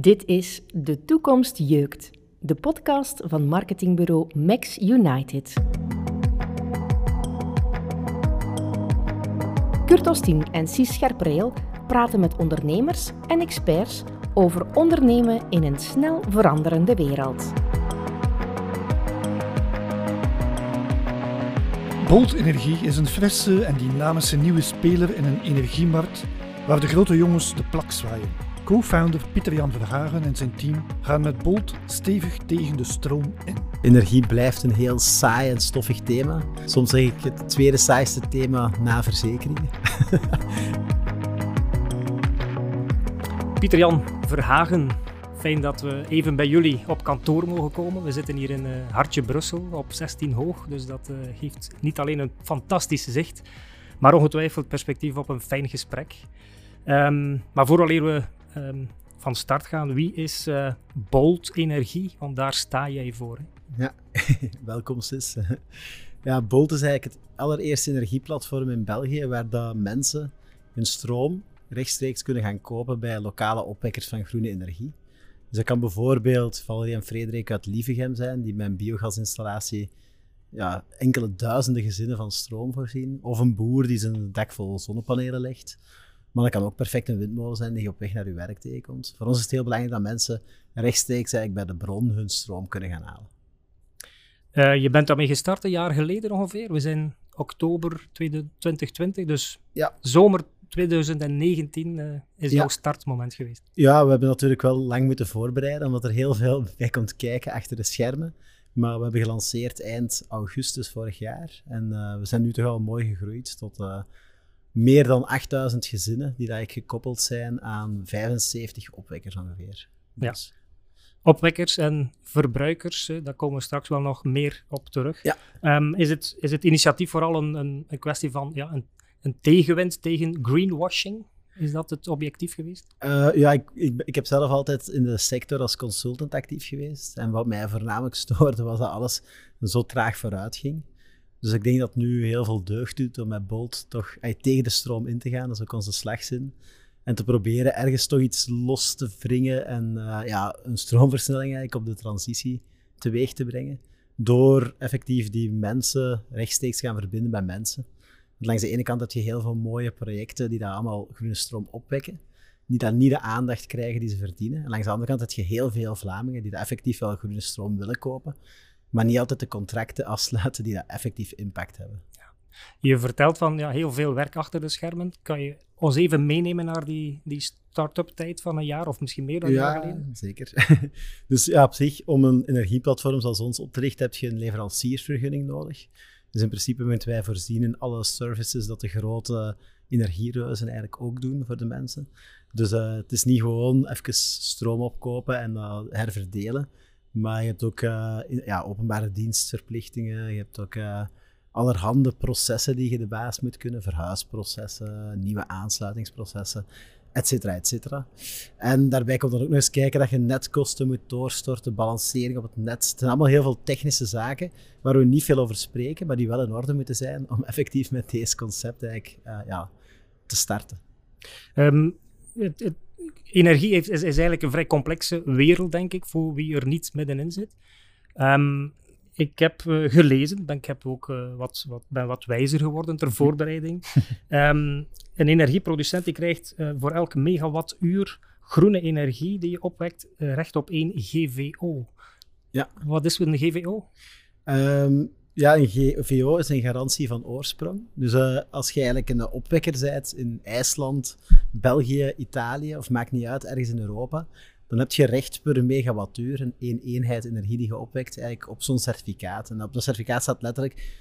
Dit is De Toekomst Jeukt, de podcast van marketingbureau Max United. Kurt Ostien en Cies Scherpreel praten met ondernemers en experts over ondernemen in een snel veranderende wereld. Bolt Energie is een frisse en dynamische nieuwe speler in een energiemarkt waar de grote jongens de plak zwaaien. Co-founder Pieter-Jan Verhagen en zijn team gaan met Bolt stevig tegen de stroom in. Energie blijft een heel saai en stoffig thema. Soms zeg ik het tweede saaiste thema na verzekeringen. Pieter-Jan Verhagen, fijn dat we even bij jullie op kantoor mogen komen. We zitten hier in uh, Hartje Brussel op 16 hoog, dus dat uh, geeft niet alleen een fantastische zicht, maar ongetwijfeld perspectief op een fijn gesprek. Um, maar vooraleer we um, van start gaan, wie is uh, Bolt Energie? Want daar sta jij voor. Ja, welkom Sis. ja, Bolt is eigenlijk het allereerste energieplatform in België waar dat mensen hun stroom rechtstreeks kunnen gaan kopen bij lokale opwekkers van groene energie. Dus dat kan bijvoorbeeld Valerie en Frederik uit Lievegem zijn, die met een biogasinstallatie ja, enkele duizenden gezinnen van stroom voorzien. Of een boer die zijn dak vol zonnepanelen legt. Maar dat kan ook perfect een windmolen zijn die je op weg naar je werk tegenkomt. Voor ons is het heel belangrijk dat mensen rechtstreeks eigenlijk bij de bron hun stroom kunnen gaan halen. Uh, je bent daarmee gestart een jaar geleden ongeveer. We zijn oktober 2020, dus ja. zomer 2019 uh, eh, is ja. jouw startmoment geweest. Ja, we hebben natuurlijk wel lang moeten voorbereiden, omdat er heel veel bij komt kijken achter de schermen. Maar we hebben gelanceerd eind augustus vorig jaar. En uh, we zijn nu toch al mooi gegroeid tot meer dan 8000 gezinnen die eigenlijk gekoppeld zijn aan 75 opwekkers ongeveer. Ja. Dus. Opwekkers en verbruikers, daar komen we straks wel nog meer op terug. Ja. Um, is, het, is het initiatief vooral een, een, een kwestie van ja, een, een tegenwind tegen greenwashing? Is dat het objectief geweest? Uh, ja, ik, ik, ik, heb zelf altijd in de sector als consultant actief geweest. En wat mij voornamelijk stoorde was dat alles zo traag vooruit ging. Dus ik denk dat nu heel veel deugd doet om met Bolt toch tegen de stroom in te gaan. Dat is ook onze slagzin. En te proberen ergens toch iets los te wringen en uh, ja, een stroomversnelling eigenlijk op de transitie teweeg te brengen. Door effectief die mensen rechtstreeks gaan verbinden bij mensen. Want langs de ene kant heb je heel veel mooie projecten die daar allemaal groene stroom opwekken. Die dan niet de aandacht krijgen die ze verdienen. En langs de andere kant heb je heel veel Vlamingen die daar effectief wel groene stroom willen kopen maar niet altijd de contracten afsluiten die dat effectief impact hebben. Ja. Je vertelt van ja, heel veel werk achter de schermen. Kan je ons even meenemen naar die, die start-up tijd van een jaar of misschien meer dan een jaar geleden? Ja, zeker. dus ja, op zich, om een energieplatform zoals ons op te richten, heb je een leveranciersvergunning nodig. Dus in principe moeten wij voorzien in alle services dat de grote energiereuzen eigenlijk ook doen voor de mensen. Dus uh, het is niet gewoon even stroom opkopen en uh, herverdelen. Maar je hebt ook uh, ja, openbare dienstverplichtingen. Je hebt ook uh, allerhande processen die je de baas moet kunnen. Verhuisprocessen, nieuwe aansluitingsprocessen, et cetera, et cetera. En daarbij komt dan ook nog eens kijken dat je netkosten moet doorstorten, balancering op het net. Het zijn allemaal heel veel technische zaken waar we niet veel over spreken, maar die wel in orde moeten zijn om effectief met deze concept eigenlijk uh, ja, te starten. Het, het energie is, is, eigenlijk een vrij complexe wereld, denk ik, voor wie er niet middenin zit. Um, ik heb uh, gelezen, ben, ik heb ook uh, wat, wat, ben wat wijzer geworden ter voorbereiding. um, een energieproducent die krijgt uh, voor elke megawattuur groene energie die je opwekt recht op één GVO. Ja. Wat is een GVO? Um, ja, een GVO is een garantie van oorsprong. Dus uh, als je eigenlijk een opwekker bent in IJsland, België, Italië, of maakt niet uit, ergens in Europa, dan heb je recht per megawattuur, een één eenheid energie die je opwekt, eigenlijk op zo'n certificaat. En op dat certificaat staat letterlijk,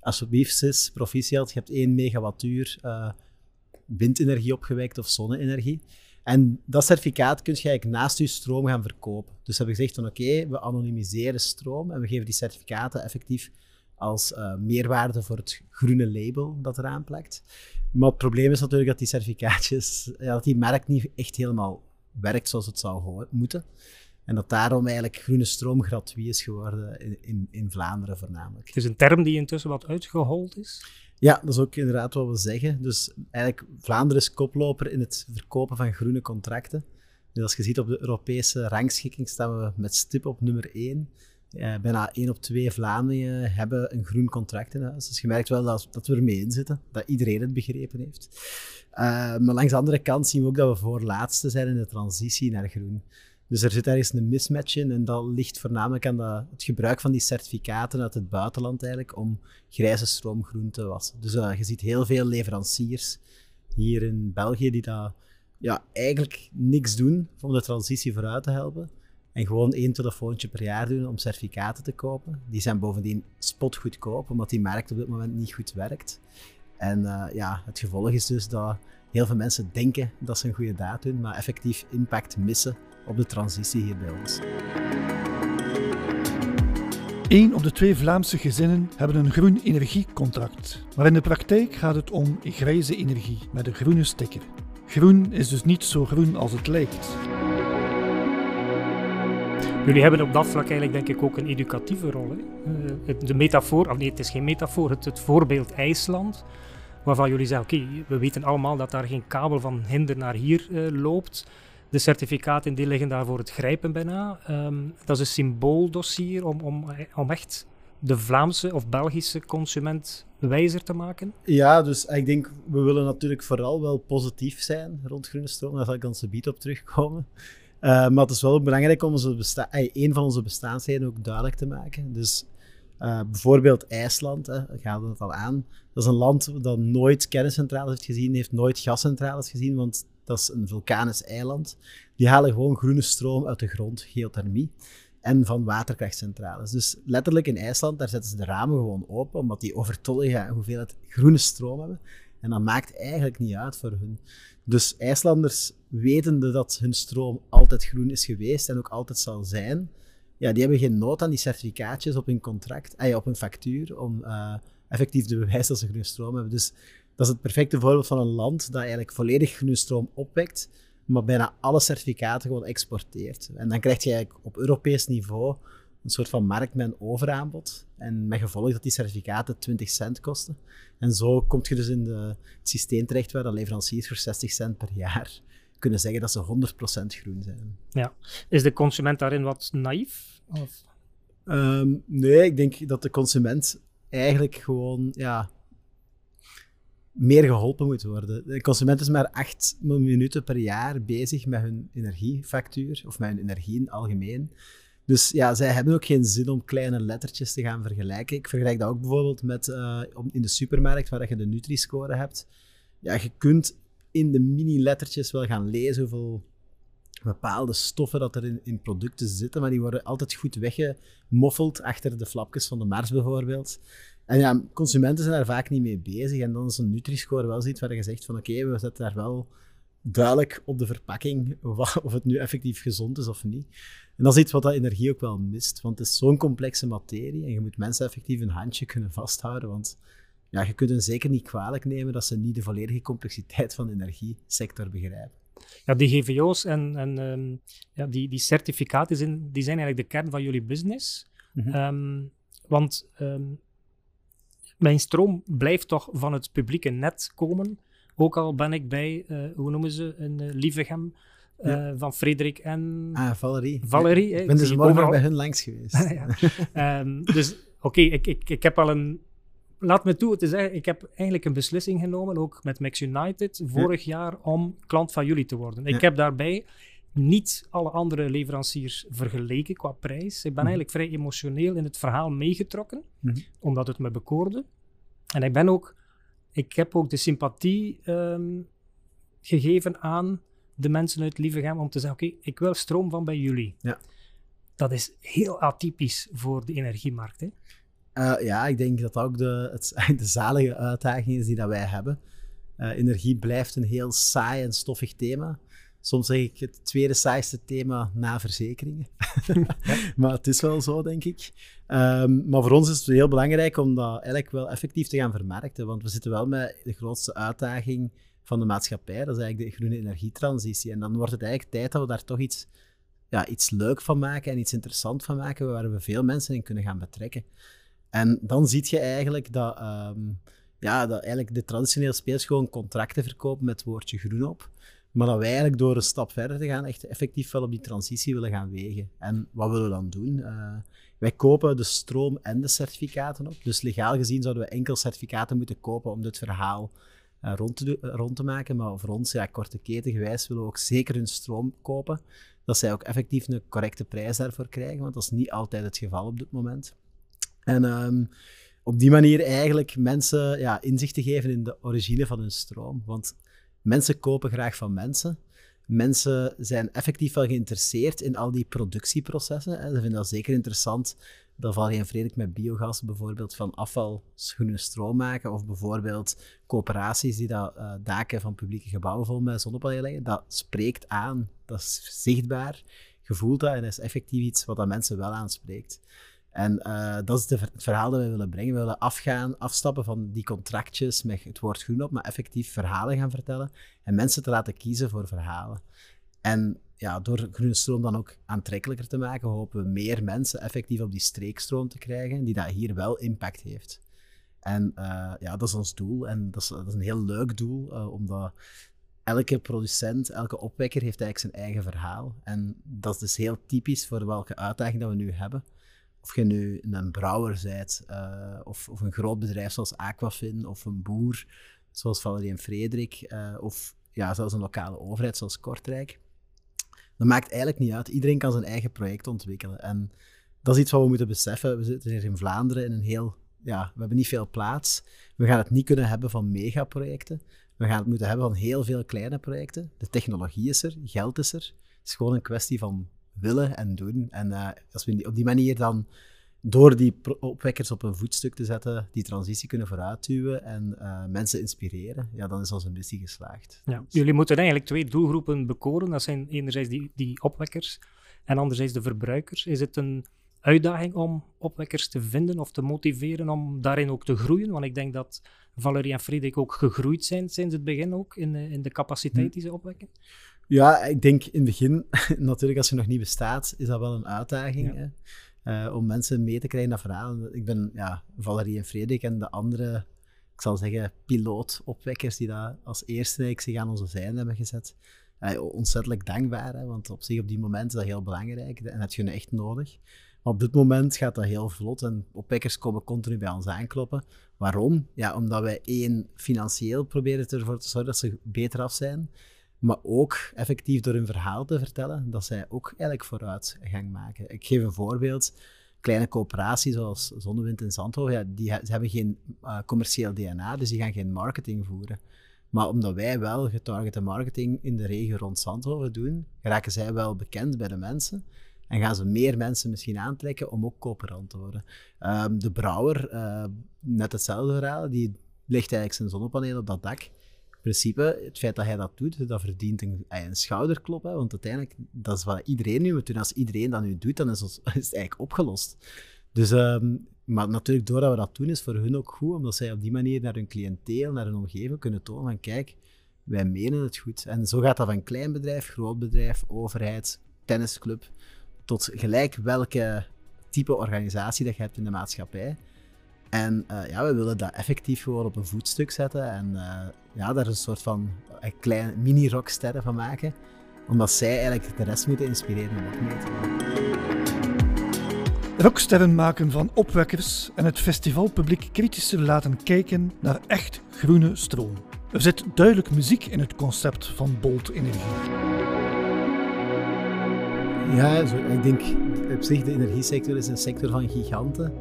alsjeblieft sis, proficiat, je hebt 1 megawattuur uh, windenergie opgewekt of zonne-energie. En dat certificaat kun je eigenlijk naast je stroom gaan verkopen. Dus hebben we gezegd van oké, we anonimiseren stroom en we geven die certificaten effectief als uh, meerwaarde voor het groene label dat eraan plakt. Maar het probleem is natuurlijk dat die certificaatjes, ja, dat die merk niet echt helemaal werkt zoals het zou moeten. En dat daarom eigenlijk groene stroom gratuit is geworden in, in, in, Vlaanderen voornamelijk. Het is een term die intussen wat uitgehold is. Ja, dat is ook inderdaad wat we zeggen. Dus eigenlijk, Vlaanderen is koploper in het verkopen van groene contracten. Dus als je ziet op de Europese rangschikking staan we met stip op nummer 1. Uh, bijna 1 op 2 Vlamingen hebben een groen contract in huis. Dus je merkt wel dat, dat we ermee in zitten, dat iedereen het begrepen heeft. Uh, maar langs de andere kant zien we ook dat we voorlaatste zijn in de transitie naar groen. Dus er zit ergens een mismatch in en dat ligt voornamelijk aan het gebruik van die certificaten uit het buitenland eigenlijk om grijze stroom groen te wassen. Dus uh, je ziet heel veel leveranciers hier in België die dat, ja, eigenlijk niks doen om de transitie vooruit te helpen. En gewoon één telefoontje per jaar doen om certificaten te kopen. Die zijn bovendien spotgoedkoop, omdat die markt op dit moment niet goed werkt. En uh, ja, het gevolg is dus dat heel veel mensen denken dat ze een goede daad doen, maar effectief impact missen op de transitie hier bij ons. Eén op de twee Vlaamse gezinnen hebben een groen energiecontract. Maar in de praktijk gaat het om grijze energie met een groene sticker. Groen is dus niet zo groen als het lijkt. Jullie hebben op dat vlak eigenlijk denk ik ook een educatieve rol. Hè? Uh, de metafoor, of nee, het is geen metafoor, het, het voorbeeld IJsland, waarvan jullie zeggen, oké, we weten allemaal dat daar geen kabel van hinder naar hier uh, loopt. De certificaten die liggen daar voor het grijpen bijna. Um, dat is een symbooldossier om, om, om echt de Vlaamse of Belgische consument wijzer te maken? Ja, dus ik denk, we willen natuurlijk vooral wel positief zijn rond groene stroom. Daar zal ik ons gebied op terugkomen. Uh, maar het is wel belangrijk om onze besta een van onze bestaansheden ook duidelijk te maken. Dus uh, bijvoorbeeld IJsland, hè, gaan we het al aan. Dat is een land dat nooit kerncentrales heeft gezien, heeft nooit gascentrales gezien, want dat is een vulkanisch eiland. Die halen gewoon groene stroom uit de grond, geothermie, en van waterkrachtcentrales. Dus letterlijk in IJsland, daar zetten ze de ramen gewoon open, omdat die overtollige hoeveelheid groene stroom hebben. En dat maakt eigenlijk niet uit voor hun. Dus IJslanders, wetende dat hun stroom altijd groen is geweest en ook altijd zal zijn, ja, die hebben geen nood aan die certificaatjes op hun contract, eh, op hun factuur, om uh, effectief te bewijzen dat ze groene stroom hebben. Dus dat is het perfecte voorbeeld van een land dat eigenlijk volledig groene stroom opwekt, maar bijna alle certificaten gewoon exporteert. En dan krijg je eigenlijk op Europees niveau een soort van markt met een overaanbod. En met gevolg dat die certificaten 20 cent kosten. En zo kom je dus in de, het systeem terecht waar de leveranciers voor 60 cent per jaar kunnen zeggen dat ze 100% groen zijn. Ja. Is de consument daarin wat naïef? Of? Um, nee, ik denk dat de consument eigenlijk gewoon ja, meer geholpen moet worden. De consument is maar acht minuten per jaar bezig met hun energiefactuur of met hun energie in het algemeen. Dus ja, zij hebben ook geen zin om kleine lettertjes te gaan vergelijken. Ik vergelijk dat ook bijvoorbeeld met uh, in de supermarkt, waar je de Nutri-score hebt. Ja, je kunt in de mini-lettertjes wel gaan lezen hoeveel bepaalde stoffen dat er in, in, producten zitten, maar die worden altijd goed weggemoffeld achter de flapjes van de Mars bijvoorbeeld. En ja, consumenten zijn daar vaak niet mee bezig. En dan is een Nutri-score wel zoiets waar je zegt van oké, we zetten daar wel duidelijk op de verpakking of het nu effectief gezond is of niet. En dat is iets wat dat energie ook wel mist, want het is zo'n complexe materie en je moet mensen effectief een handje kunnen vasthouden, want ja, je kunt hen zeker niet kwalijk nemen dat ze niet de volledige complexiteit van de energiesector begrijpen. Ja, die GVO's en, en um, ja, die, die certificaten zijn, die zijn eigenlijk de kern van jullie business. Mm -hmm. um, want um, mijn stroom blijft toch van het publieke net komen. Ook al ben ik bij, uh, hoe noemen ze, een uh, Lievegem uh, ja. van Frederik en... Ah, Valerie. Valerie. Ja. Ik ben dus morgen overal... bij hun langs geweest. dus oké, okay, ik, ik, ik heb al een... Laat me toe te zeggen, ik heb eigenlijk een beslissing genomen, ook met Max United, vorig ja. jaar, om klant van jullie te worden. Ik heb daarbij niet alle andere leveranciers vergeleken qua prijs. Ik ben mm eigenlijk vrij emotioneel in het verhaal meegetrokken, -hmm. omdat het me bekoorde. En ik ben ook, ik heb ook de sympathie um, gegeven aan de mensen uit Lievegem om te zeggen, oké, okay, ik wil stroom van bij jullie. Ja. Dat is heel atypisch voor de energiemarkt. Hè? Uh, ja, ik denk dat dat ook de, het, de zalige uitdaging is die dat wij hebben. Uh, energie blijft een heel saai en stoffig thema. Soms zeg ik het tweede saaiste thema na verzekeringen. maar het is wel zo, denk ik. Um, maar voor ons is het heel belangrijk om dat eigenlijk wel effectief te gaan vermarkten. Want we zitten wel met de grootste uitdaging van de maatschappij. Dat is eigenlijk de groene energietransitie. En dan wordt het eigenlijk tijd dat we daar toch iets, ja, iets leuk van maken en iets interessant van maken, waar we veel mensen in kunnen gaan betrekken. En dan zie je eigenlijk dat, um, ja, dat eigenlijk de traditionele spelers gewoon contracten verkopen met het woordje groen op. Maar dat wij eigenlijk door een stap verder te gaan, echt effectief wel op die transitie willen gaan wegen. En wat willen we dan doen? Uh, wij kopen de stroom en de certificaten op. Dus legaal gezien zouden we enkel certificaten moeten kopen om dit verhaal uh, rond, te, rond, te maken. Maar voor ons, ja, korte keten gewijs, willen we ook zeker hun stroom kopen. Dat zij ook effectief een correcte prijs daarvoor krijgen, want dat is niet altijd het geval op dit moment. En um, op die manier eigenlijk mensen ja, inzicht te geven in de origine van hun stroom. Want mensen kopen graag van mensen. Mensen zijn effectief wel geïnteresseerd in al die productieprocessen. Ze vinden dat zeker interessant dat Valerie en Frederik met biogas bijvoorbeeld van afval groene stroom maken. Of bijvoorbeeld coöperaties die dat, uh, daken van publieke gebouwen vol met zonnepanelen leggen. Dat spreekt aan, dat is zichtbaar, gevoeld dat en dat is effectief iets wat dat mensen wel aanspreekt. En uh, dat is het verhaal dat we willen brengen. We willen afgaan, afstappen van die contractjes met het woord groen op, maar effectief verhalen gaan vertellen en mensen te laten kiezen voor verhalen. En ja, door groene stroom dan ook aantrekkelijker te maken, hopen we meer mensen effectief op die streekstroom te krijgen, die dat hier wel impact heeft. En uh, ja, dat is ons doel. En dat is, dat is een heel leuk doel, uh, omdat elke producent, elke opwekker heeft eigenlijk zijn eigen verhaal. En dat is dus heel typisch voor welke uitdaging dat we nu hebben of je nu een brouwer bent, uh, of, of, een groot bedrijf zoals Aquafin, of een boer zoals Valerie en Frederik, uh, of ja, zelfs een lokale overheid zoals Kortrijk. Dat maakt eigenlijk niet uit. Iedereen kan zijn eigen project ontwikkelen. En dat is iets wat we moeten beseffen. We zitten hier in Vlaanderen in een heel... Ja, we hebben niet veel plaats. We gaan het niet kunnen hebben van megaprojecten. We gaan het moeten hebben van heel veel kleine projecten. De technologie is er, geld is er. Het is gewoon een kwestie van willen en doen. En uh, als we op die manier dan door die opwekkers op een voetstuk te zetten, die transitie kunnen vooruitduwen en uh, mensen inspireren, ja, dan is onze missie geslaagd. Ja, jullie moeten eigenlijk twee doelgroepen bekoren. Dat zijn enerzijds die, die opwekkers en anderzijds de verbruikers. Is het een uitdaging om opwekkers te vinden of te motiveren om daarin ook te groeien? Want ik denk dat Valerie en Frederik ook gegroeid zijn sinds het begin ook in, in de capaciteit hm. die ze opwekken. Ja, ik denk in het begin, natuurlijk als je nog niet bestaat, is dat wel een uitdaging. Hè? Uh, om mensen mee te krijgen naar verhalen. Ik ben ja, Valerie en Frederik en de andere, ik zal zeggen, pilootopwekkers die dat als eerste ik zich aan onze zijde hebben gezet. Uh, ontzettend dankbaar, hè, want op zich op die moment is dat heel belangrijk en dat je nu echt nodig. Maar op dit moment gaat dat heel vlot en opwekkers komen continu bij ons aankloppen. Waarom? Ja, omdat wij één, financieel proberen ervoor te zorgen dat ze beter af zijn maar ook effectief door hun verhaal te vertellen, dat zij ook eigenlijk vooruitgang maken. Ik geef een voorbeeld. Kleine coöperaties zoals Zonnewind in Zandhoven, ja, die ze hebben geen uh, commercieel DNA, dus die gaan geen marketing voeren. Maar omdat wij wel getargete marketing in de regio rond Zandhoven doen, raken zij wel bekend bij de mensen. En gaan ze meer mensen misschien aantrekken om ook coöperant te worden. Um, de brouwer, uh, net hetzelfde verhaal, die legt eigenlijk zijn zonnepaneel op dat dak principe, het feit dat hij dat doet, dat verdient een, een schouderklop. Hè, want uiteindelijk, dat is wat iedereen nu moet. Als iedereen dat nu doet, dan is, het eigenlijk opgelost. Dus, um, maar natuurlijk, doordat we dat doen, is voor hun ook goed, omdat zij op die manier naar hun cliënteel, naar hun omgeving kunnen tonen van kijk, wij menen het goed. En zo gaat dat van klein bedrijf, groot bedrijf, overheid, tennisclub, tot gelijk welke type organisatie dat je hebt in de maatschappij. En uh, ja, we willen dat effectief gewoon op een voetstuk zetten en uh, ja, daar een soort van een klein mini-rocksterren van maken. Omdat zij eigenlijk de rest moeten inspireren om ook mee te doen. Rocksterren maken van opwekkers en het festivalpubliek kritischer laten kijken naar echt groene stroom. Er zit duidelijk muziek in het concept van Bolt Energie. Ja, ik denk op zich de energiesector is een sector van giganten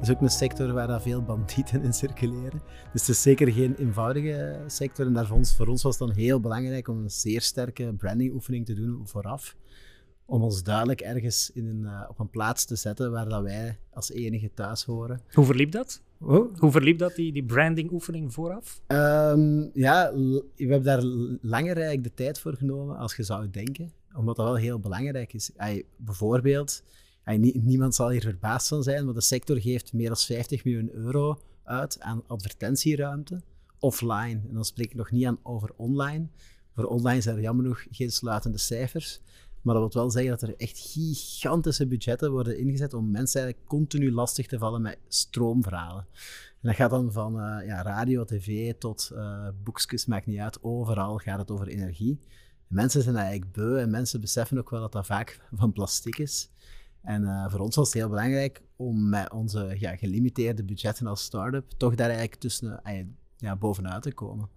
is ook een sector waar daar veel bandieten in circuleren. Dus het is zeker geen eenvoudige sector. En daar voor, ons, voor ons was het dan heel belangrijk om een zeer sterke brandingoefening te doen vooraf. Om ons duidelijk ergens in een, uh, op een plaats te zetten waar dat wij als enige thuis horen. Hoe verliep dat? Oh. Hoe verliep dat, die, die brandingoefening vooraf? Um, ja, we hebben daar langer eigenlijk de tijd voor genomen als je zou denken. Omdat dat wel heel belangrijk is. bijvoorbeeld niemand zal hier verbaasd van zijn, maar de sector geeft meer dan 50 miljoen euro uit aan advertentieruimte offline. En dan spreek ik nog niet aan over online. Voor online zijn er jammer genoeg geen sluitende cijfers. Maar dat wil wel zeggen dat er echt gigantische budgetten worden ingezet om mensen eigenlijk continu lastig te vallen met stroomverhalen. En dat gaat dan van uh, ja, radio, tv tot uh, boekjes, maakt niet uit. Overal gaat het over energie. Mensen zijn eigenlijk beu en mensen beseffen ook wel dat dat vaak van plastic is. En uh, voor ons was het heel belangrijk om met onze ja, gelimiteerde budgetten als start-up toch daar eigenlijk tussen uh, ja, bovenuit te komen.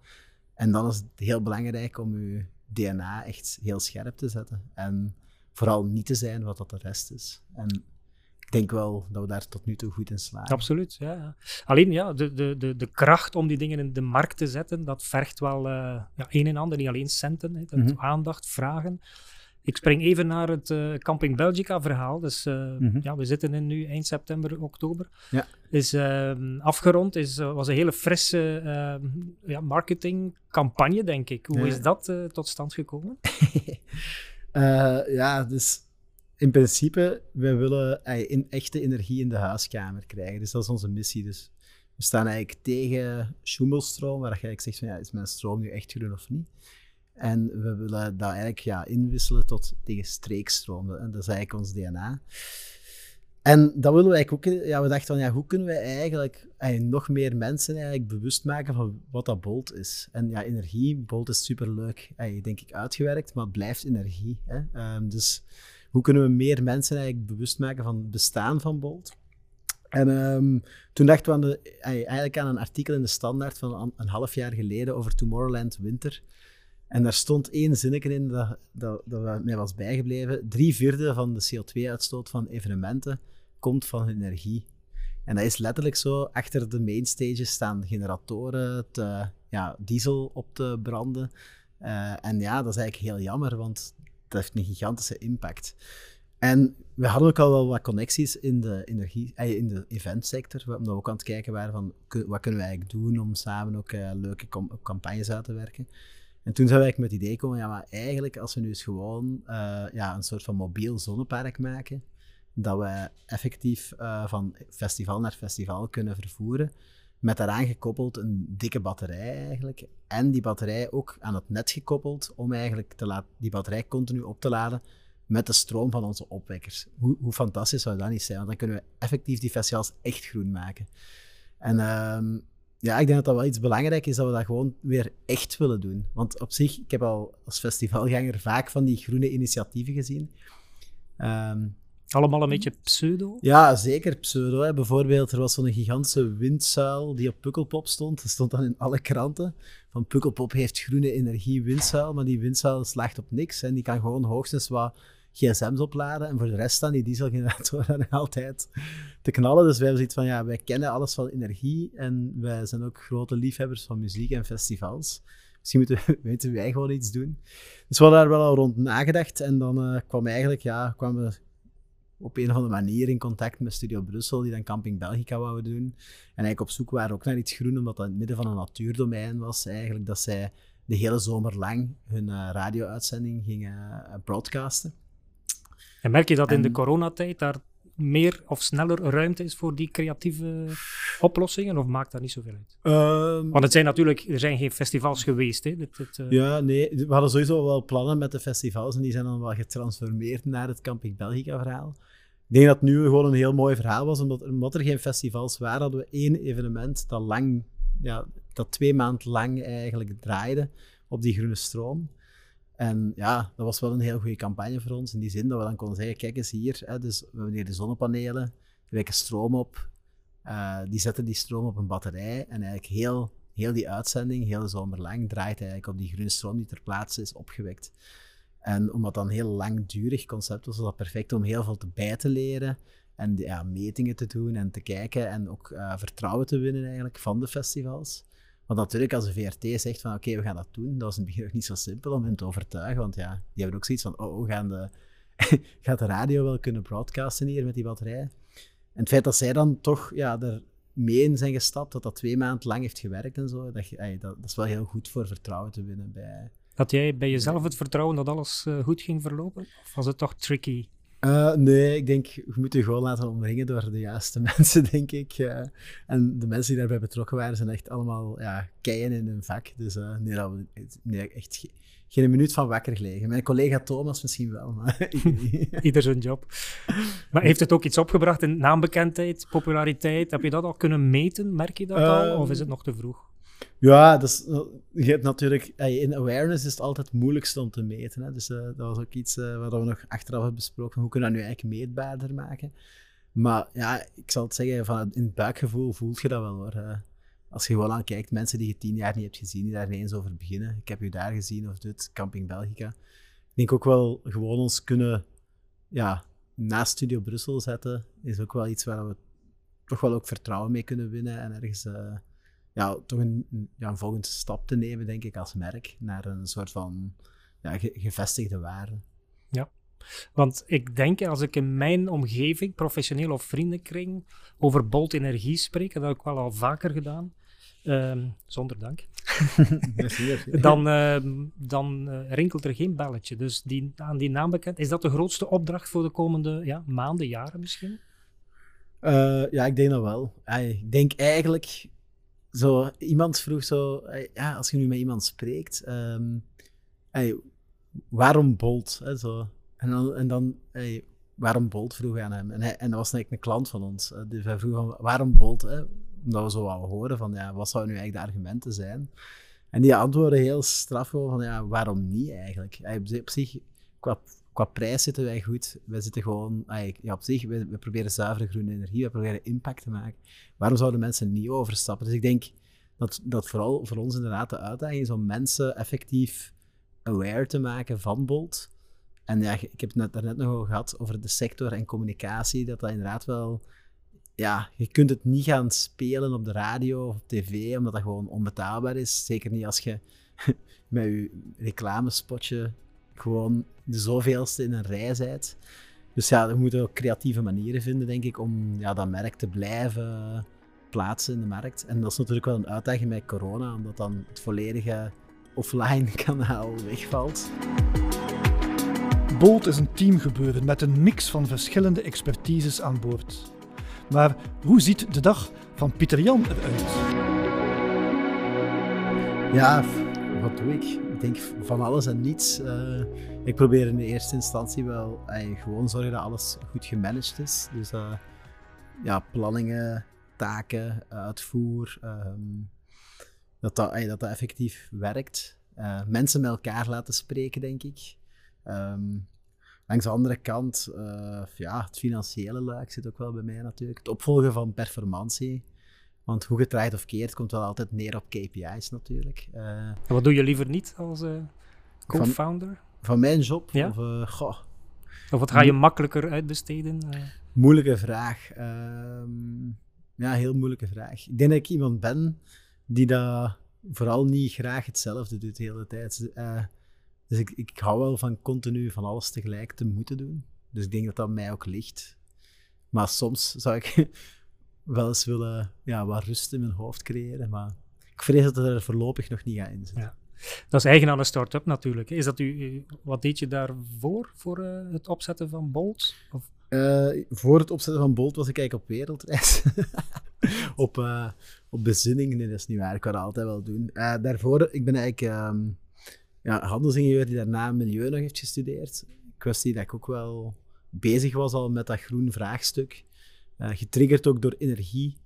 En dan is het heel belangrijk om je DNA echt heel scherp te zetten. En vooral niet te zijn wat dat de rest is. En ik denk wel dat we daar tot nu toe goed in slagen. Absoluut, ja. Alleen ja, de, de, de, de kracht om die dingen in de markt te zetten, dat vergt wel uh, ja, een en ander, niet alleen centen, hè, mm -hmm. aandacht, vragen. Ik spring even naar het uh, Camping Belgica verhaal. Dus uh, mm -hmm. ja, we zitten in nu eind september, oktober. Ja. Is uh, afgerond, is, was een hele frisse ja, marketingcampagne, denk ik. Hoe ja. is dat tot stand gekomen? ja, dus in principe, wij willen in, echte energie in de huiskamer krijgen. Dus dat is onze missie. Dus we staan eigenlijk tegen schoemelstroom, waar je eigenlijk zegt van ja, is mijn stroom nu echt groen of niet? En we willen dat eigenlijk ja, inwisselen tot tegen streekstroom. Dat is eigenlijk ons DNA. En dat willen we eigenlijk ook. Ja, we dachten van ja, hoe kunnen we eigenlijk, eigenlijk nog meer mensen eigenlijk bewust maken van wat dat Bolt is. En ja, energie, Bolt is superleuk, denk ik, uitgewerkt, maar het blijft energie. Hè? Um, dus hoe kunnen we meer mensen eigenlijk bewust maken van het bestaan van Bolt? En um, toen dachten we de, eigenlijk aan een artikel in de Standaard van een half jaar geleden over Tomorrowland Winter. En daar stond één zinnetje in dat, dat, dat mij was bijgebleven. Drie vierde van de CO2-uitstoot van evenementen komt van energie. En dat is letterlijk zo. Achter de mainstages staan generatoren, te, ja, diesel op te branden. Uh, en ja, dat is eigenlijk heel jammer, want dat heeft een gigantische impact. En we hadden ook al wel wat connecties in de, energie, in de eventsector, omdat we ook aan het kijken waren van wat kunnen we eigenlijk doen om samen ook uh, leuke campagnes uit te werken. En toen zijn we eigenlijk met het idee gekomen, ja, maar eigenlijk als we nu eens gewoon uh, ja, een soort van mobiel zonnepark maken, dat we effectief uh, van festival naar festival kunnen vervoeren, met daaraan gekoppeld een dikke batterij eigenlijk, en die batterij ook aan het net gekoppeld, om eigenlijk te die batterij continu op te laden met de stroom van onze opwekkers. Hoe, hoe fantastisch zou dat niet zijn? Want dan kunnen we effectief die festivals echt groen maken. En uh, ja, ik denk dat dat wel iets belangrijk is dat we dat gewoon weer echt willen doen. Want op zich, ik heb al als festivalganger vaak van die groene initiatieven gezien. Um, Allemaal een beetje pseudo? Ja, zeker pseudo. Hè. Bijvoorbeeld, er was zo'n gigantische windzuil die op Pukkelpop stond. Dat stond dan in alle kranten. Van Pukkelpop heeft groene energie windzuil, maar die windzuil slaagt op niks. En die kan gewoon hoogstens wat gsm's opladen. En voor de rest staan die dieselgeneratoren altijd te knallen. Dus wij hebben zoiets van, ja, wij kennen alles van energie. En wij zijn ook grote liefhebbers van muziek en festivals. Misschien moeten, weten wij gewoon iets doen. Dus we hadden daar wel al rond nagedacht. En dan uh, kwam eigenlijk, ja, kwamen we op een of andere manier in contact met Studio Brussel, die dan Camping Belgica wouden doen. En eigenlijk op zoek waren ook naar iets groen, omdat dat in het midden van een natuurdomein was eigenlijk, dat zij de hele zomer lang hun uh, radio-uitzending gingen uh, broadcasten. En merk je dat en, in de coronatijd daar meer of sneller ruimte is voor die creatieve oplossingen, of maakt dat niet zoveel uit? Um, Want het zijn natuurlijk, er zijn geen festivals geweest. Hè? Uh... Ja, nee, we hadden sowieso wel plannen met de festivals en die zijn dan wel getransformeerd naar het Camping Belgica verhaal. Ik denk dat het nu gewoon een heel mooi verhaal was, omdat, omdat er geen festivals waren, hadden we één evenement dat lang, ja, dat twee maanden lang eigenlijk draaide op die groene stroom. En ja, dat was wel een heel goede campagne voor ons. In die zin dat we dan konden zeggen: kijk eens hier, hè, dus we hebben hier de zonnepanelen, die wekken stroom op. Uh, die zetten die stroom op een batterij. En eigenlijk heel, heel die uitzending, heel de lang, draait eigenlijk op die groene stroom die ter plaatse is opgewekt. En omdat dat een heel langdurig concept was, was dat perfect om heel veel te bij te leren. En ja, metingen te doen en te kijken en ook uh, vertrouwen te winnen eigenlijk van de festivals. Want natuurlijk, als de VRT zegt van oké, we gaan dat doen, dat was in het begin ook niet zo simpel om hen te overtuigen. Want ja, die hebben ook zoiets van, oh, gaan de, gaat de radio wel kunnen broadcasten hier met die batterij? En het feit dat zij dan toch ja, er mee in zijn gestapt, dat dat twee maanden lang heeft gewerkt en zo, dat, dat, dat is wel heel goed voor vertrouwen te winnen bij... Had jij bij jezelf het vertrouwen dat alles uh, goed ging verlopen? Of was het toch tricky? Uh, nee, ik denk, we moeten je gewoon laten omringen door de juiste mensen, denk ik. Uh, en de mensen die daarbij betrokken waren, zijn echt allemaal ja, keien in hun vak. Dus uh, nee, dat, nee, echt ge geen minuut van wakker gelegen. Mijn collega Thomas misschien wel, maar Ieder zijn job. Maar heeft het ook iets opgebracht in naambekendheid, populariteit? Heb je dat al kunnen meten? Merk je dat al? Of is het nog te vroeg? Ja, dus, je hebt natuurlijk, in awareness is het altijd het moeilijkste om te meten. Hè? Dus uh, dat was ook iets uh, wat we nog achteraf hebben besproken. Hoe kunnen we dat nu eigenlijk meetbaarder maken? Maar ja, ik zal het zeggen, van, in het buikgevoel voelt je dat wel hoor. Als je gewoon aan kijkt, mensen die je tien jaar niet hebt gezien, die daar ineens over beginnen. Ik heb u daar gezien of dit, Camping Belgica. Ik denk ook wel gewoon ons kunnen ja, naast Studio Brussel zetten, is ook wel iets waar we toch wel ook vertrouwen mee kunnen winnen en ergens ja, toch een, ja, een volgende stap te nemen, denk ik, als merk, naar een soort van ja, gevestigde waarde. Ja, want ik denk, als ik in mijn omgeving, professioneel of vriendenkring, over Bolt Energie spreek, dat heb ik wel al vaker gedaan, ehm, zonder dank, dan, uh, dan uh, rinkelt er geen belletje. Dus die, aan die naam bekend, is dat de grootste opdracht voor de komende ja, maanden, jaren misschien? Uh, ja, ik denk dat wel. Ik denk eigenlijk zo, iemand vroeg zo, ja, als je nu met iemand spreekt, um, hey, waarom Bolt? Hè, zo. En dan, en dan hey, waarom Bolt vroeg aan hem. En, hij, en dat was eigenlijk een klant van ons. Dus hij vroeg van, waarom Bolt? Hè? Omdat we zo wel horen van, ja, wat zouden nu eigenlijk de argumenten zijn? En die antwoorden heel straf van, ja, waarom niet eigenlijk? Hij, op zich, qua prijs zitten wij goed. Wij zitten gewoon, ja, op zich, we, proberen zuivere groene energie, we proberen impact te maken. Waarom zouden mensen niet overstappen? Dus ik denk dat, dat vooral voor ons inderdaad de uitdaging is om mensen effectief aware te maken van Bolt. En ja, ik heb het net, nog over gehad over de sector en communicatie, dat dat inderdaad wel... Ja, je kunt het niet gaan spelen op de radio of op tv, omdat dat gewoon onbetaalbaar is. Zeker niet als je met je reclamespotje gewoon de zoveelste in een rij bent. Dus ja, we moeten ook creatieve manieren vinden, denk ik, om ja, dat merk te blijven plaatsen in de markt. En dat is natuurlijk wel een uitdaging met corona, omdat dan het volledige offline kanaal wegvalt. Bolt is een teamgebeuren met een mix van verschillende expertises aan boord. Maar hoe ziet de dag van Pieter Jan eruit? Ja, wat doe ik? Ik denk van alles en niets. Uh, ik probeer in de eerste instantie wel gewoon zorgen dat alles goed gemanaged is. Dus uh, ja, planningen, taken, uitvoer, um, dat, dat, dat effectief werkt. Uh, mensen met elkaar laten spreken, denk ik. Um, langs de andere kant, ja, het financiële luik zit ook wel bij mij natuurlijk. Het opvolgen van performantie. Want hoe gedraaid of keert, komt wel altijd neer op KPI's natuurlijk. Uh, wat doe je liever niet als co-founder? Van, van, mijn job? Ja? Of, goh, of wat ga je makkelijker uitbesteden? Moeilijke vraag. Um, ja, heel moeilijke vraag. Ik denk dat ik iemand ben die dat vooral niet graag hetzelfde doet de hele tijd. Uh, dus ik, ik hou wel van continu van alles tegelijk te moeten doen. Dus ik denk dat dat mij ook ligt. Maar soms zou ik wel eens willen ja, wat rust in mijn hoofd creëren. Maar ik vrees dat het er voorlopig nog niet gaat in zitten. Ja. Dat is eigen aan een start-up natuurlijk. Is dat u, wat deed je daarvoor, voor uh, het opzetten van Bolt? Of? Uh, voor het opzetten van Bolt was ik eigenlijk op wereldreis. op, uh, op bezinning. Nee, dat is niet waar. Ik kan dat altijd wel doen. Uh, daarvoor, ik ben eigenlijk um, ja, handelsingenieur die daarna milieu nog heeft gestudeerd. Kwestie dat ik ook wel bezig was al met dat groen vraagstuk. Getriggerd ook door energie.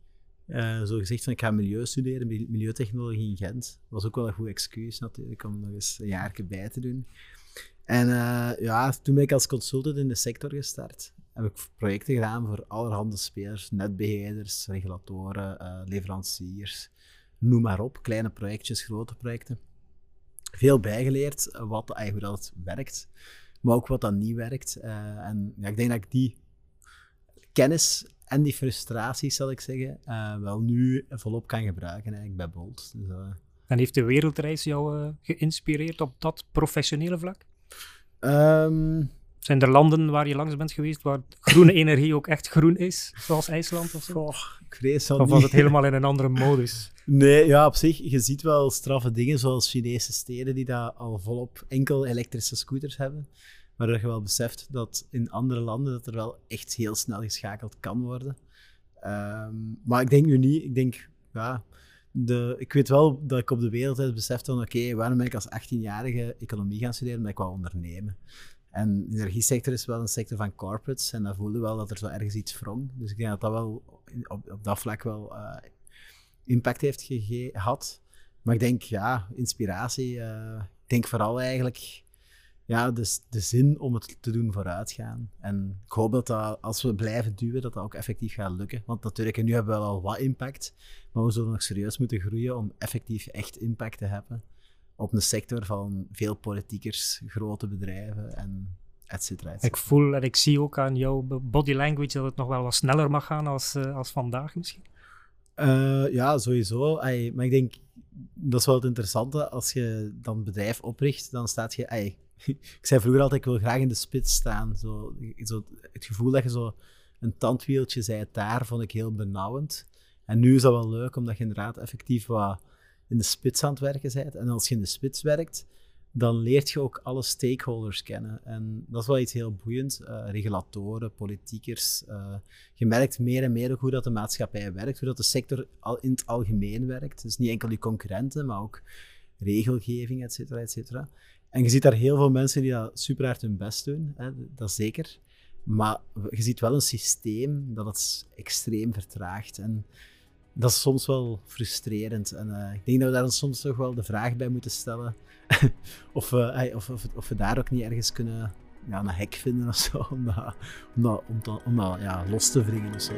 zo gezegd van ik ga milieu studeren, milieutechnologie in Gent. Dat was ook wel een goed excuus natuurlijk om nog eens een jaar bij te doen. En ja, toen ben ik als consultant in de sector gestart heb ik projecten gedaan voor allerhande spelers, netbeheerders, regulatoren, leveranciers, noem maar op. Kleine projectjes, grote projecten. Veel bijgeleerd eh, wat, uh, hoe dat werkt, maar ook wat dat niet werkt. En ja, ik denk dat ik die kennis en die frustraties, zal ik zeggen, wel nu volop kan gebruiken eigenlijk bij Bolt. Dus, en heeft de wereldreis jou geïnspireerd op dat professionele vlak? Um, zijn er landen waar je langs bent geweest waar groene energie ook echt groen is, zoals IJsland of zo? Goh, ik vrees Of was het helemaal in een andere modus? Nee, ja, op zich, je ziet wel straffe dingen zoals Chinese steden die daar al volop enkel elektrische scooters hebben. Maar je wel beseft dat in andere landen dat er wel echt heel snel geschakeld kan worden. Ehm, maar ik denk nu niet, ik denk, ja, de, ik weet wel dat ik op de wereld besef van, oké, waarom ben ik als 18-jarige economie gaan studeren? Omdat ik wou ondernemen. En de energiesector is wel een sector van corporates en dat voelde wel dat er zo ergens iets wrong. Dus ik denk dat dat wel op, op dat vlak wel uh, impact heeft gehad. Maar ik denk, ja, inspiratie. eh, ik denk vooral eigenlijk ja, de, de zin om het te doen vooruitgaan. En ik hoop dat, dat als we blijven duwen, dat dat ook effectief gaat lukken. Want natuurlijk, nu hebben we wel al wat impact, maar we zullen nog serieus moeten groeien om effectief echt impact te hebben op een sector van veel politiekers, grote bedrijven en et cetera, et Ik voel en ik zie ook aan jouw body language dat het nog wel wat sneller mag gaan als, eh, als vandaag misschien. Eh, ja, sowieso. Maar ik denk, dat is wel het interessante. Als je dan een bedrijf opricht, dan staat je... ik zei vroeger altijd, ik wil graag in de spits staan. Zo, zo, het gevoel dat je zo een tandwieltje zei daar, vond ik heel benauwend. En nu is dat wel leuk, omdat je inderdaad effectief wat in de spits aan het werken bent. En als je in de spits werkt, dan leert je ook alle stakeholders kennen. En dat is wel iets heel boeiends. Eh, regulatoren, politiekers. eh, je merkt meer en meer ook hoe dat de maatschappij werkt, hoe dat de sector al in het algemeen werkt. Dus niet enkel die concurrenten, maar ook regelgeving, et cetera, et cetera. En je ziet daar heel veel mensen die dat super hard hun best doen, hè, dat zeker. Maar je ziet wel een systeem dat het extreem vertraagt. En dat is soms wel frustrerend. En eh, ik denk dat we daar soms toch wel de vraag bij moeten stellen of, of, of, of we daar ook niet ergens kunnen ja, een hek vinden of zo, om dat, om dat, om dat, om dat ja, los te wringen of zo.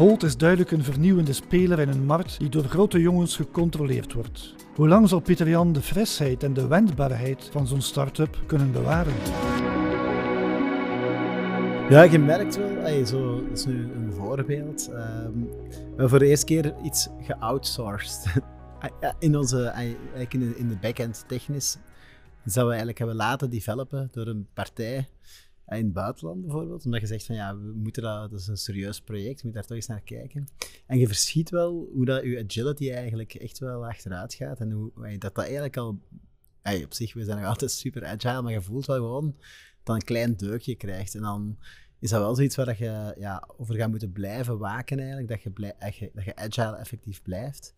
Bolt is duidelijk een vernieuwende speler in een markt die door grote jongens gecontroleerd wordt. Hoe lang zal Pieter Jan de frisheid en de wendbaarheid van zo'n start-up kunnen bewaren? Ja, je merkt wel, ey, zo, dat is nu een voorbeeld. ehm, we hebben voor de eerste keer iets geoutsourced. Ah, in, onze, eigenlijk in, de, backend technisch. Dus dat we eigenlijk hebben laten developen door een partij in het buitenland bijvoorbeeld. Omdat je zegt van ja, we moeten dat, dat is een serieus project, je moet daar toch eens naar kijken. En je verschiet wel hoe dat je agility eigenlijk echt wel achteruit gaat. En hoe ey, dat dat eigenlijk al, ey, op zich, we zijn nog altijd super agile, maar je voelt wel gewoon dat een klein deukje krijgt. En dan is dat wel zoiets waar dat je ja, over gaat moeten blijven waken eigenlijk, dat je, blij, dat je, agile effectief blijft.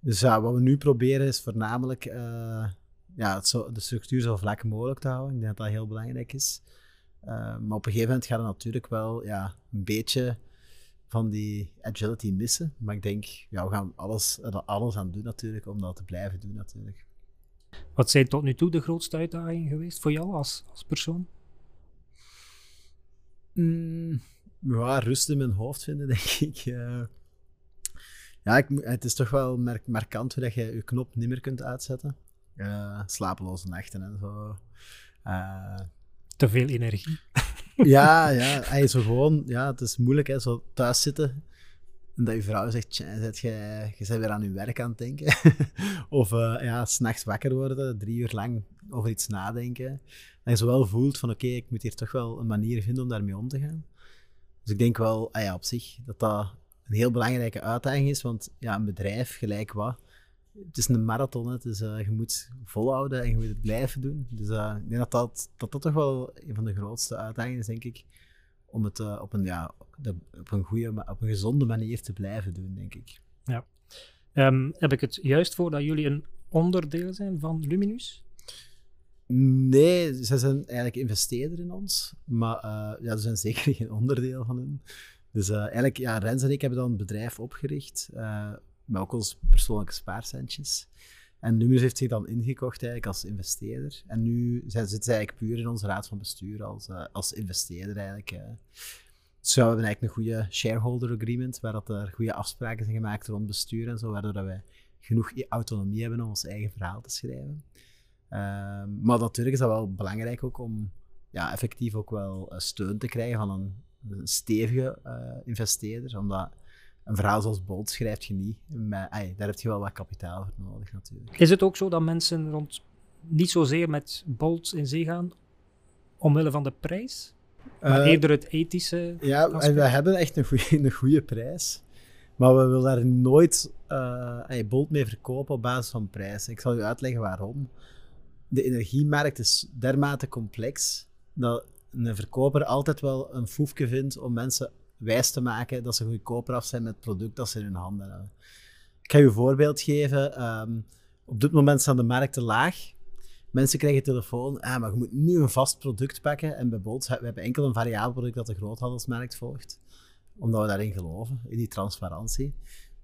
Dus wat we nu proberen is voornamelijk eh, ja, zo, de structuur zo vlak mogelijk te houden. Ik denk dat dat heel belangrijk is. Eh, maar op een gegeven moment gaat het natuurlijk wel ja, een beetje van die agility missen. Maar ik denk, ja, we gaan alles, er alles aan doen natuurlijk, om dat te blijven doen natuurlijk. Wat zijn tot nu toe de grootste uitdagingen geweest voor jou als, als persoon? Mm, ja, rust in mijn hoofd vinden, denk ik. eh. ja, ik, het is toch wel merk, markant hoe dat je je knop niet meer kunt uitzetten. Eh, slapeloze nachten en zo. Te veel energie. ja, ja, hij zo gewoon, ja, het is moeilijk, hè, zo thuis zitten. En dat je vrouw zegt, "Tja, zet je, je bent weer aan je werk aan het denken. of uh, ja, s'nachts wakker worden, drie uur lang over iets nadenken. Dat je zo wel voelt van, oké, ik moet hier toch wel een manier vinden om daarmee om te gaan. Dus ik denk wel, ah ja, op zich, dat dat een heel belangrijke uitdaging is, want ja, een bedrijf, gelijk wat, het is een marathon, hè, dus uh, je moet volhouden en je moet het blijven doen. Dus uh, ik denk dat dat, dat dat toch wel een van de grootste uitdagingen is, denk ik, om het uh, op, een, ja, op, een goede, op een gezonde manier te blijven doen, denk ik. Ja. Um, heb ik het juist voor dat jullie een onderdeel zijn van Luminus? Nee, ze zijn eigenlijk investeerder in ons, maar ja, ze zijn zeker geen onderdeel van hen. Dus eigenlijk, ja, Rens en ik hebben dan een bedrijf opgericht, met ook ons persoonlijke spaarcentjes. En Luminus heeft zich dan ingekocht eigenlijk als investeerder. En nu zitten ze eigenlijk puur in onze raad van bestuur als, uh, als investeerder eigenlijk. Uh. Dus we eigenlijk een goede shareholder agreement, waar dat er goede afspraken zijn gemaakt rond bestuur en zo, waardoor dat wij genoeg autonomie hebben om ons eigen verhaal te schrijven. Uh, maar natuurlijk is dat wel belangrijk ook om ja, effectief ook wel steun te krijgen van een, een stevige investeerder, omdat een verhaal zoals Bolt schrijft je niet. Maar, ay, daar heb je wel wat kapitaal voor nodig natuurlijk. Is het ook zo dat mensen rond niet zozeer met Bolt in zee gaan omwille van de prijs? Maar uh, eerder het ethische Ja, en we hebben echt een goede, een goede prijs. Maar we willen daar nooit uh, ay, Bolt mee verkopen op basis van prijs. Ik zal u uitleggen waarom. De energiemarkt is dermate complex dat een verkoper altijd wel een foefje vindt om mensen wijs te maken dat ze goedkoper af zijn met het product dat ze in hun handen hebben. Ik ga je een voorbeeld geven. Um, op dit moment staan de markten laag. Mensen krijgen telefoon, ah, maar je moet nu een vast product pakken. En bij Bolt we hebben enkel een variabel product dat de groothandelsmarkt volgt. Omdat we daarin geloven, in die transparantie.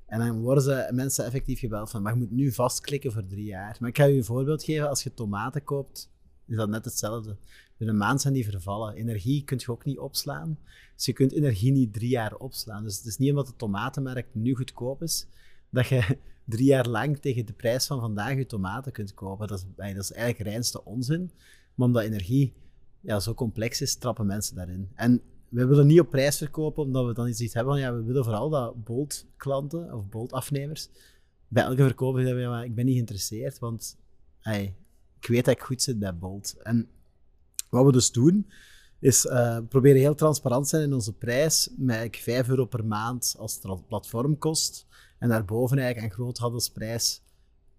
En dan worden ze, mensen effectief gebeld van, maar je moet nu vastklikken voor drie jaar. Maar ik ga je een voorbeeld geven. Als je tomaten koopt, is dat net hetzelfde. Binnen een maand zijn die vervallen. Energie kun je ook niet opslaan. Dus je kunt energie niet drie jaar opslaan. Dus het is niet omdat het tomatenmarkt nu goedkoop is, dat je drie jaar lang tegen de prijs van vandaag je tomaten kunt kopen. Dat is, dat is eigenlijk reinste onzin. Maar omdat energie ja, zo complex is, trappen mensen daarin. En we willen niet op prijs verkopen, omdat we dan iets hebben van, ja, we willen vooral dat Bolt-klanten of Bolt-afnemers bij elke verkoper zeggen, ja, maar ik ben niet geïnteresseerd, want hey, ik weet dat ik goed zit bij Bolt. En wat we dus doen, is uh, proberen heel transparant te zijn in onze prijs, met 5 euro per maand als platformkost. En daarboven eigenlijk aan groothandelsprijs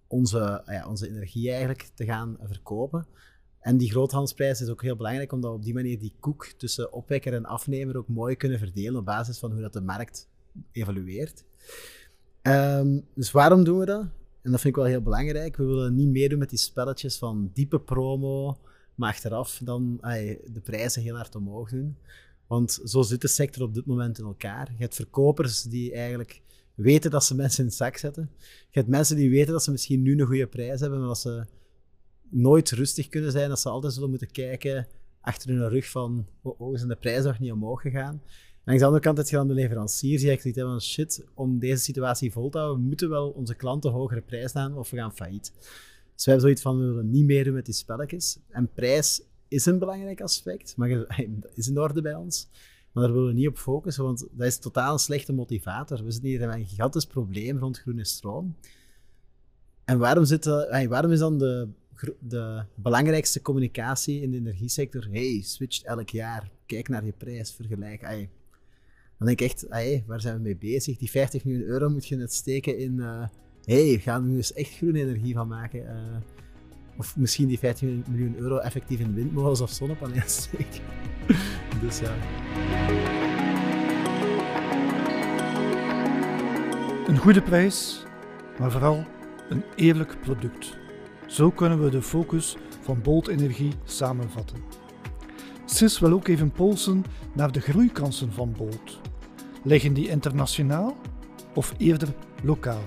onze, ja, onze energie eigenlijk te gaan verkopen. En die groothandelsprijs is ook heel belangrijk, omdat we op die manier die koek tussen opwekker en afnemer ook mooi kunnen verdelen op basis van hoe dat de markt evolueert. Um, dus waarom doen we dat? En dat vind ik wel heel belangrijk. We willen niet meedoen met die spelletjes van diepe promo, maar achteraf dan de prijzen heel hard omhoog doen. Want zo zit de sector op dit moment in elkaar. Je hebt verkopers die eigenlijk weten dat ze mensen in het zak zetten. Je hebt mensen die weten dat ze misschien nu een goede prijs hebben, maar dat ze nooit rustig kunnen zijn. Dat ze altijd zullen moeten kijken achter hun rug van, oh, oh zijn de prijzen nog niet omhoog gegaan? Aan de andere kant heb je dan de leveranciers die eigenlijk van shit, om deze situatie vol te houden, moeten wel onze klanten hogere prijs aan of we gaan failliet. Dus we hebben zoiets van, we willen niet meer doen met die spelletjes. En prijs is een belangrijk aspect, maar is in orde bij ons. Maar daar willen we niet op focussen, want dat is totaal een slechte motivator. We zitten hier met een gigantisch probleem rond groene stroom. En waarom, zit, waarom is dan de, de belangrijkste communicatie in de energiesector? Hey, switch elk jaar. Kijk naar je prijs, vergelijk. Dan denk ik echt, hey, waar zijn we mee bezig? Die 50 miljoen euro moet je net steken in... Uh, hey, gaan we nu eens echt groene energie van maken? Uh, of misschien die 15 miljoen euro effectief in windmolens of zonnepanelen steken. dus ja. Een goede prijs, maar vooral een eerlijk product. Zo kunnen we de focus van Bolt Energie samenvatten. CIS wil ook even polsen naar de groeikansen van Bolt. Liggen die internationaal of eerder lokaal?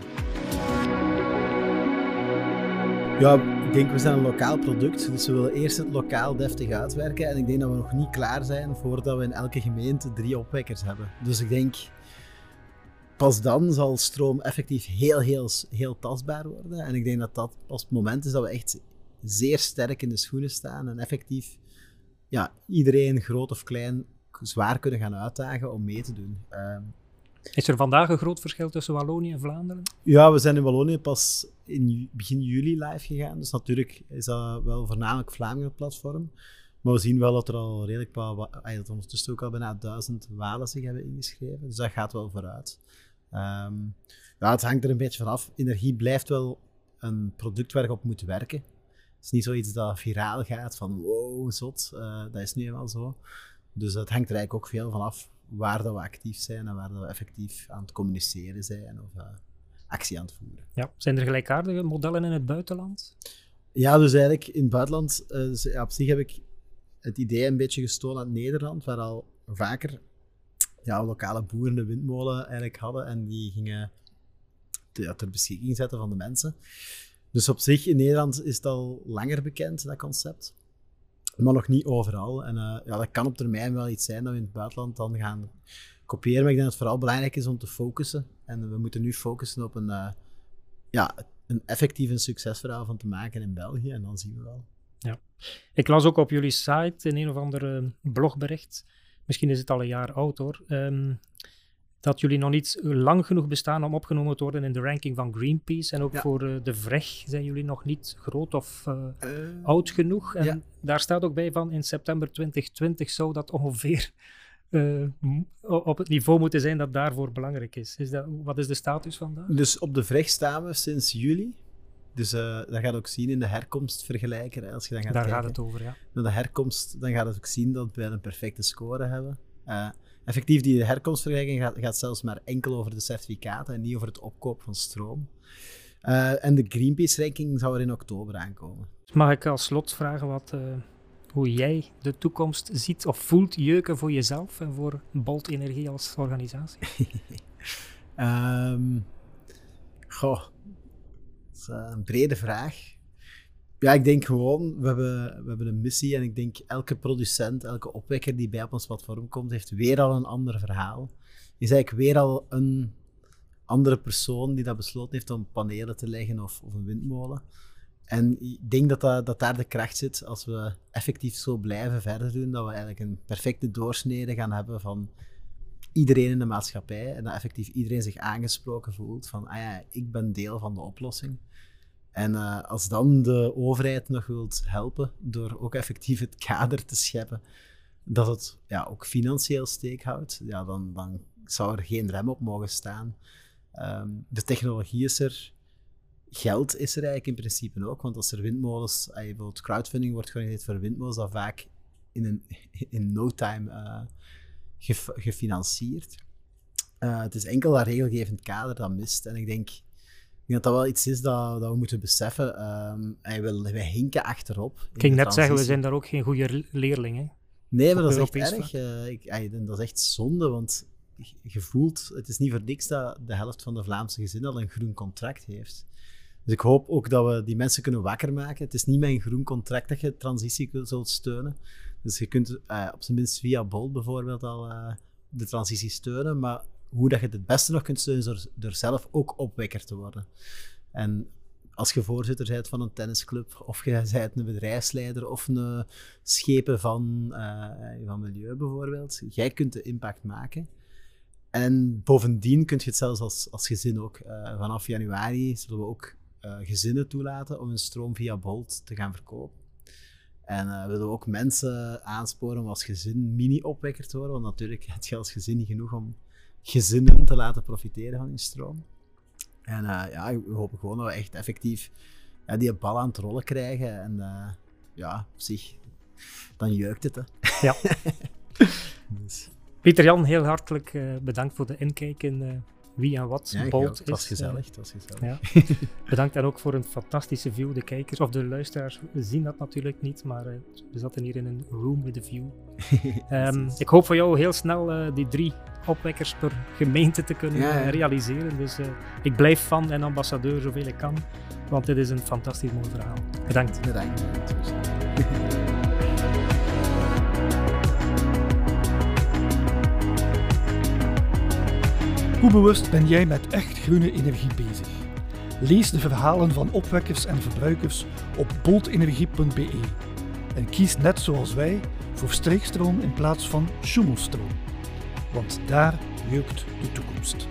Ja, ik denk, we zijn een lokaal product, dus we willen eerst het lokaal deftig uitwerken. En ik denk dat we nog niet klaar zijn voordat we in elke gemeente drie opwekkers hebben. Dus ik denk, pas dan zal stroom effectief heel, heel, heel tastbaar worden. En ik denk dat dat pas het moment is dat we echt zeer sterk in de schoenen staan en effectief ja, iedereen, groot of klein, zwaar kunnen gaan uitdagen om mee te doen. Ehm, is er vandaag een groot verschil tussen Wallonië en Vlaanderen? Ja, we zijn in Wallonië pas in begin juli live gegaan. Dus natuurlijk is dat wel voornamelijk Vlamingen platform. Maar we zien wel dat er al redelijk wat, dat ondertussen ook al bijna duizend Walen zich hebben ingeschreven. Dus dat gaat wel vooruit. Um, ja, het hangt er een beetje vanaf. Energie blijft wel een product waar je op moet werken. Het is niet zoiets dat viraal gaat van wow, zot. Uh, dat is nu eenmaal zo. Dus het hangt er eigenlijk ook veel vanaf waar dat we actief zijn en waar dat we effectief aan het communiceren zijn of uh, actie aan het voeren. Ja. Zijn er gelijkaardige modellen in het buitenland? Ja, dus eigenlijk in het buitenland, uh, dus, ja, op zich heb ik het idee een beetje gestolen uit Nederland, waar al vaker ja, lokale boeren de windmolen eigenlijk hadden en die gingen te, ter beschikking zetten van de mensen. Dus op zich in Nederland is het al langer bekend, dat concept maar nog niet overal. En uh, ja, dat kan op termijn wel iets zijn dat we in het buitenland dan gaan kopiëren. Maar ik denk dat het vooral belangrijk is om te focussen. En we moeten nu focussen op een, uh, ja, een effectief succesverhaal van te maken in België. En dan zien we wel. Ja. Ik las ook op jullie site in een of ander blogbericht. Misschien is het al een jaar oud hoor. Um, dat jullie nog niet lang genoeg bestaan om opgenomen te worden in de ranking van Greenpeace. En ook voor uh, de VREG zijn jullie nog niet groot of uh, uh, oud genoeg. En ja. daar staat ook bij van in september 2020 zou dat ongeveer op het niveau moeten zijn dat daarvoor belangrijk is. is dat, wat is de status vandaag? Dus op de VREG staan we sinds juli. Dus dat gaat ook zien in de herkomstvergelijker. Als je dan gaat Daar kijken gaat het over, ja. Naar de herkomst, dan gaat het ook zien dat wij een perfecte score hebben effectief die herkomstvergelijking gaat, gaat zelfs maar enkel over de certificaten en niet over het opkoop van stroom. Uh, en de Greenpeace-ranking zou er in oktober aankomen. Mag ik als slot vragen wat, uh, hoe jij de toekomst ziet of voelt jeuken voor jezelf en voor Bolt Energie als organisatie? um, Goh, dat is eh, een brede vraag. Ja, ik denk gewoon, we hebben, we hebben een missie en ik denk elke producent, elke opwekker die bij op ons platform komt, heeft weer al een ander verhaal. Is eigenlijk weer al een andere persoon die dat besloten heeft om panelen te leggen of, of een windmolen. En ik denk dat, dat, dat daar de kracht zit als we effectief zo blijven verder doen, dat we eigenlijk een perfecte doorsnede gaan hebben van iedereen in de maatschappij en dat effectief iedereen zich aangesproken voelt van, ah ja, ik ben deel van de oplossing. En uh, als dan de overheid nog wilt helpen door ook effectief het kader te scheppen, dat het ja, ook financieel steek houdt, ja, dan, dan zou er geen rem op mogen staan. Um, de technologie is er, geld is er eigenlijk in principe ook, want als er windmolens, bijvoorbeeld crowdfunding wordt georganiseerd voor windmolens, dan vaak in, een, in no time gef, gefinancierd. Uh, het is enkel dat regelgevend kader dat mist. En ik denk, denk dat dat wel iets is dat, dat we moeten beseffen. Um, wil, wij hinken achterop. Ik ging net zeggen, we zijn daar ook geen goede leerlingen. Nee, maar dat is echt erg. Uh, ik, dat is echt zonde, want je voelt, het is niet voor niks dat de helft van de Vlaamse gezinnen al een groen contract heeft. Dus ik hoop ook dat we die mensen kunnen wakker maken. Het is niet met een groen contract dat je transitie zult steunen. Dus je kunt uh, op zijn minst via Bolt bijvoorbeeld al uh, de transitie steunen. Maar hoe dat je het beste nog kunt steunen, door, zelf ook opwekker te worden. En als je voorzitter bent van een tennisclub, of je bent een bedrijfsleider of een schepen van, uh, van milieu bijvoorbeeld, jij kunt de impact maken. En bovendien kun je het zelfs als, als gezin ook. Uh, vanaf januari zullen we ook uh, gezinnen toelaten om hun stroom via Bolt te gaan verkopen. En uh, willen we ook mensen aansporen om als gezin mini-opwekker te worden. Want natuurlijk heb je als gezin niet genoeg om gezinnen te laten profiteren van je stroom. En uh, ja, we hopen gewoon dat we echt effectief ja, die bal aan het rollen krijgen. En ja, op zich, dan jeukt het. Hè. Ja. dus. Pieter Jan, heel hartelijk bedankt voor de inkijk in wie en wat ja, is. Het was gezellig, was gezellig. Ja. Bedankt dan ook voor een fantastische view. De kijkers of de luisteraars zien dat natuurlijk niet, maar uh, we zaten hier in een room with a view. um, ik hoop voor jou heel snel uh, die drie opwekkers per gemeente te kunnen ja, realiseren. Dus ik blijf fan en ambassadeur zoveel ik kan, want dit is een fantastisch mooi verhaal. Bedankt. Bedankt. Hoe bewust ben jij met echt groene energie bezig? Lees de verhalen van opwekkers en verbruikers op boltenergie.be en kies net zoals wij voor streekstroom in plaats van schumelstroom. Want daar jeukt de toekomst.